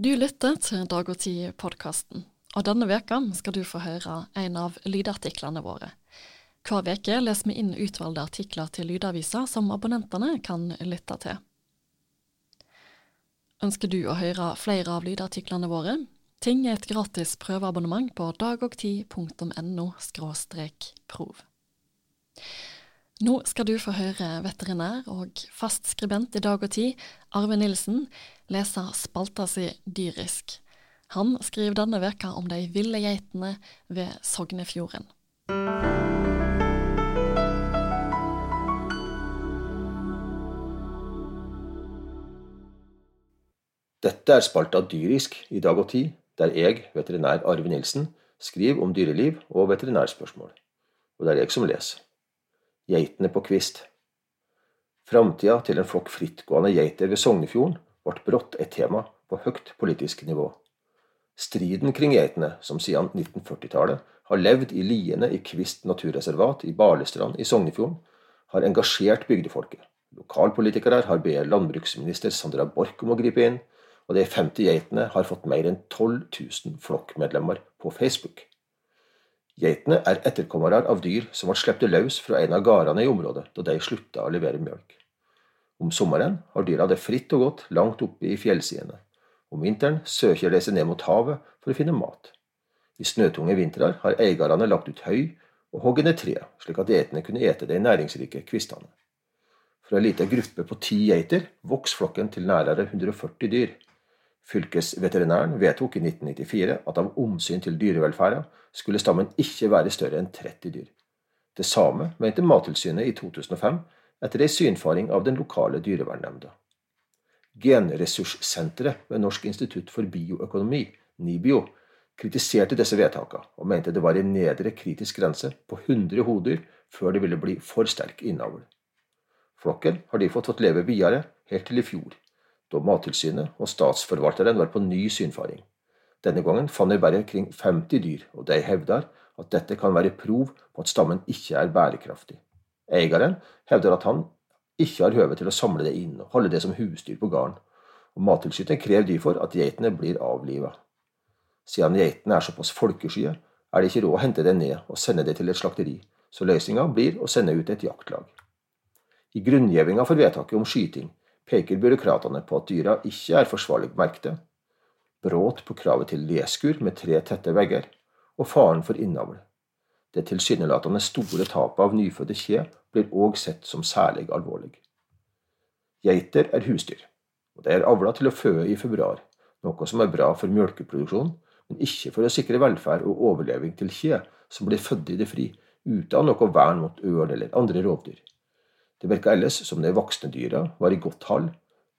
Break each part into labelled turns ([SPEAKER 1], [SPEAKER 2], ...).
[SPEAKER 1] Du lytter til Dag og Tid-podkasten, og denne veka skal du få høre en av lydartiklene våre. Hver veke leser vi inn utvalgte artikler til lydaviser som abonnentene kan lytte til. Ønsker du å høre flere av lydartiklene våre? Ting er et gratis prøveabonnement på dagogtid.no prov. Nå skal du få høre veterinær og fast skribent i Dag og Tid, Arve Nilsen, lese spalta si dyrisk. Han skriver denne veka om de ville geitene ved Sognefjorden.
[SPEAKER 2] Dette er spalta Dyrisk i Dag og Tid, der jeg, veterinær Arve Nilsen, skriver om dyreliv og veterinærspørsmål. Og det er jeg som leser geitene på kvist. Framtida til en flokk frittgående geiter ved Sognefjorden ble brått et tema på høyt politisk nivå. Striden kring geitene, som siden 1940-tallet har levd i liene i Kvist naturreservat i Balestrand i Sognefjorden, har engasjert bygdefolket. Lokalpolitikere har bedt landbruksminister Sandra Borch om å gripe inn, og de 50 geitene har fått mer enn 12 000 flokkmedlemmer på Facebook. Geitene er etterkommere av dyr som ble sluppet løs fra en av gårdene i området da de slutta å levere mjølk. Om sommeren har dyra det fritt og godt langt oppe i fjellsidene. Om vinteren søker de seg ned mot havet for å finne mat. I snøtunge vintrer har eierne lagt ut høy og hogd ned tre, slik at geitene kunne ete de næringsrike kvistene. Fra ei lita gruppe på ti geiter vokser flokken til nærmere 140 dyr. Fylkesveterinæren vedtok i 1994 at av omsyn til dyrevelferden skulle stammen ikke være større enn 30 dyr. Det samme mente Mattilsynet i 2005 etter ei synfaring av den lokale dyrevernnemnda. Genressurssenteret ved Norsk institutt for bioøkonomi, NIBIO, kritiserte disse vedtakene og mente det var en nedre kritisk grense på 100 hodyr før det ville bli for sterk innavl. Flokken har de fått leve videre helt til i fjor, da Mattilsynet og statsforvalteren var på ny synfaring. Denne gangen fant de bare kring 50 dyr, og de hevder at dette kan være prov på at stammen ikke er bærekraftig. Eieren hevder at han ikke har høve til å samle det inn og holde det som husdyr på gården, og Mattilsynet krever derfor at geitene blir avliva. Siden geitene er såpass folkeskye, er det ikke råd å hente det ned og sende det til et slakteri, så løsninga blir å sende ut et jaktlag. I grunngjevinga for vedtaket om skyting peker byråkratene på at dyra ikke er forsvarlig merkte, brudd på kravet til leskur med tre tette vegger, og faren for innavl. Det tilsynelatende store tapet av nyfødte kje blir òg sett som særlig alvorlig. Geiter er husdyr, og de er avla til å føde i februar, noe som er bra for mjølkeproduksjon, men ikke for å sikre velferd og overleving til kje som blir født i det fri, uten noe vern mot ørn eller andre rovdyr. Det virka ellers som de voksne dyra var i godt hold,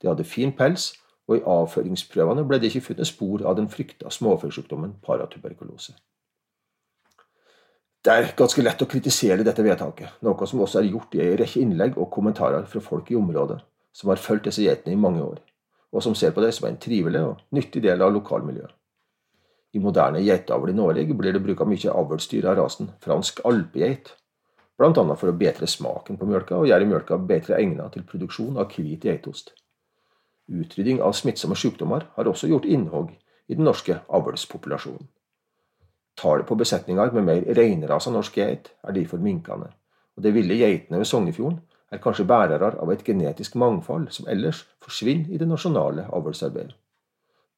[SPEAKER 2] de hadde fin pels, og i avføringsprøvene ble det ikke funnet spor av den frykta småfugelsjukdommen paratuberkulose. Det er ganske lett å kritisere dette vedtaket, noe som også er gjort i en rekke innlegg og kommentarer fra folk i området som har fulgt disse geitene i mange år, og som ser på det som en trivelig og nyttig del av lokalmiljøet. I moderne geiteavl i Norge blir det brukt mye avlsdyr av rasen fransk alpegeit, bl.a. for å bedre smaken på mjølka og gjøre mjølka bedre egnet til produksjon av hvit geitost. Utrydding av smittsomme sykdommer har også gjort innhogg i den norske avlspopulasjonen. Tallet på besetninger med mer reinrasa norsk geit er derfor minkende, og de ville geitene ved Sognefjorden er kanskje bærere av et genetisk mangfold som ellers forsvinner i det nasjonale avlsarbeidet.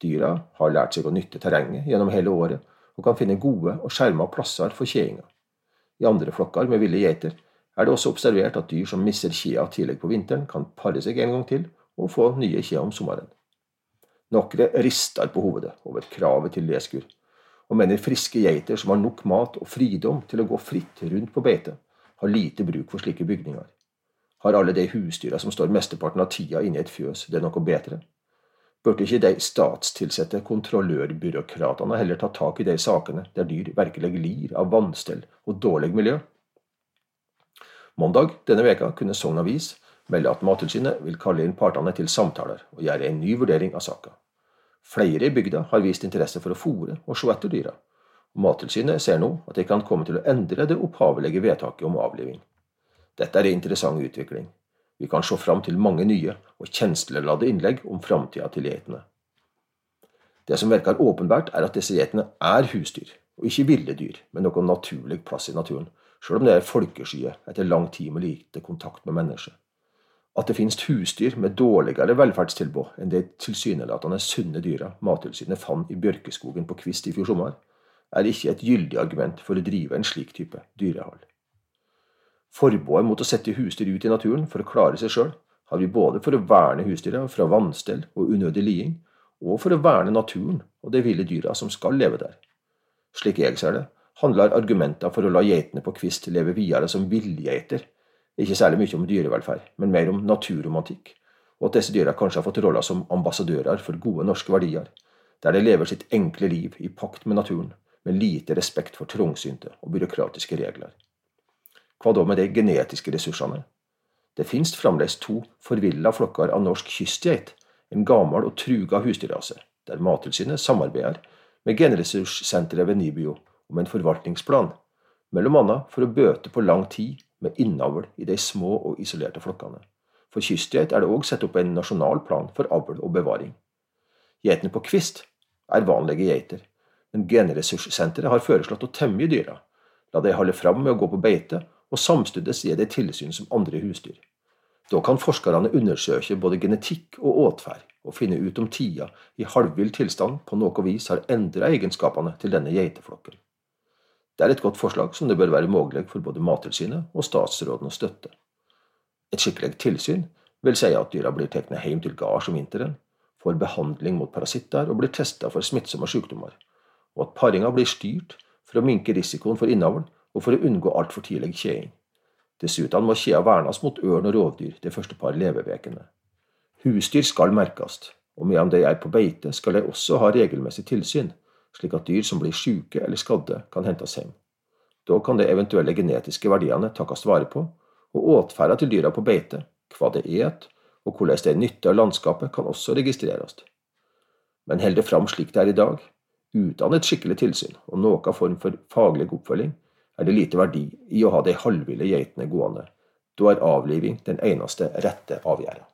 [SPEAKER 2] Dyra har lært seg å nytte terrenget gjennom hele året og kan finne gode og skjerma plasser for kjeinga. I andre flokker med ville geiter er det også observert at dyr som mister kjea tidlig på vinteren, kan pare seg en gang til og få nye kjea om sommeren. Noen rister på hovedet over kravet til leskur, og mener friske geiter som har nok mat og fridom til å gå fritt rundt på beite, har lite bruk for slike bygninger. Har alle de husdyra som står mesteparten av tida inne i et fjøs, det noe bedre? Burde ikke de statstilsatte kontrollørbyråkratene heller ta tak i de sakene der dyr virkelig lir av vanstell og dårlig miljø? Mandag denne veka kunne Sogn Avis melde at Mattilsynet vil kalle inn partene til samtaler og gjøre en ny vurdering av saka. Flere i bygda har vist interesse for å fòre og se etter dyra. Mattilsynet ser nå at de kan komme til å endre det opphavelige vedtaket om avliving. Dette er en interessant utvikling. Vi kan se fram til mange nye og kjensleladde innlegg om framtida til geitene. Det som virker åpenbart, er at disse geitene er husdyr, og ikke ville dyr med noen naturlig plass i naturen, sjøl om det er folkeskye etter lang tid med lite kontakt med mennesker. At det finnes husdyr med dårligere velferdstilbud enn de tilsynelatende sunne dyra Mattilsynet fant i bjørkeskogen på Kvist i fjor sommer, er ikke et gyldig argument for å drive en slik type dyrehold. Forbudet mot å sette husdyr ut i naturen for å klare seg sjøl har vi både for å verne husdyra fra vanstell og unødig liding, og for å verne naturen og de ville dyra som skal leve der. Slik jeg ser det, handler argumenter for å la geitene på Kvist leve videre som villgeiter ikke særlig mye om dyrevelferd, men mer om naturromantikk, og at disse dyra kanskje har fått roller som ambassadører for gode norske verdier, der de lever sitt enkle liv i pakt med naturen, med lite respekt for trangsynte og byråkratiske regler. Hva da med de genetiske ressursene? Det finnes fremdeles to forvilla flokker av norsk kystgeit, en gammel og truga husdyrrase, der Mattilsynet samarbeider med Genressurssenteret ved Nibio om en forvaltningsplan, mellom annet for å bøte på lang tid med innavl i de små og isolerte flokkene. For kystgeit er det òg satt opp en nasjonal plan for avl og bevaring. Geitene på kvist er vanlige geiter, men Genressurssenteret har foreslått å temme dyra, la de holde fram med å gå på beite, og samtidig gir det tilsyn som andre husdyr. Da kan forskerne undersøke både genetikk og atferd, og finne ut om tida i halvvill tilstand på noe vis har endra egenskapene til denne geiteflokken. Det er et godt forslag som det bør være mulig for både Mattilsynet og statsråden å støtte. Et skikkelig tilsyn vil si at dyra blir tatt hjem til gards om vinteren, får behandling mot parasitter og blir testa for smittsomme sykdommer, og at paringa blir styrt for å minke risikoen for innavl og for å unngå altfor tidlig kjeing. Dessuten må kjea vernes mot ørn og rovdyr de første par levevekene. Husdyr skal merkes, og medan de er på beite, skal de også ha regelmessig tilsyn, slik at dyr som blir syke eller skadde, kan hentes hjem. Da kan de eventuelle genetiske verdiene takkes vare på, og atferden til dyra på beite, hva de et, og hvordan de nytter landskapet, kan også registreres. Men holder det fram slik det er i dag, uten et skikkelig tilsyn og noen form for faglig oppfølging, er det lite verdi i å ha de halvville geitene gående. Da er avliving den eneste rette avgjørelsen.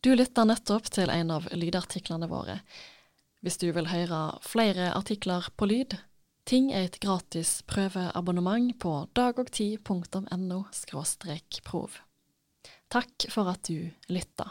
[SPEAKER 1] Du lytter nettopp til en av lydartiklene våre. Hvis du vil høre flere artikler på lyd, ting er et gratis prøveabonnement på dagogtid.no prov. Takk for at du lytta.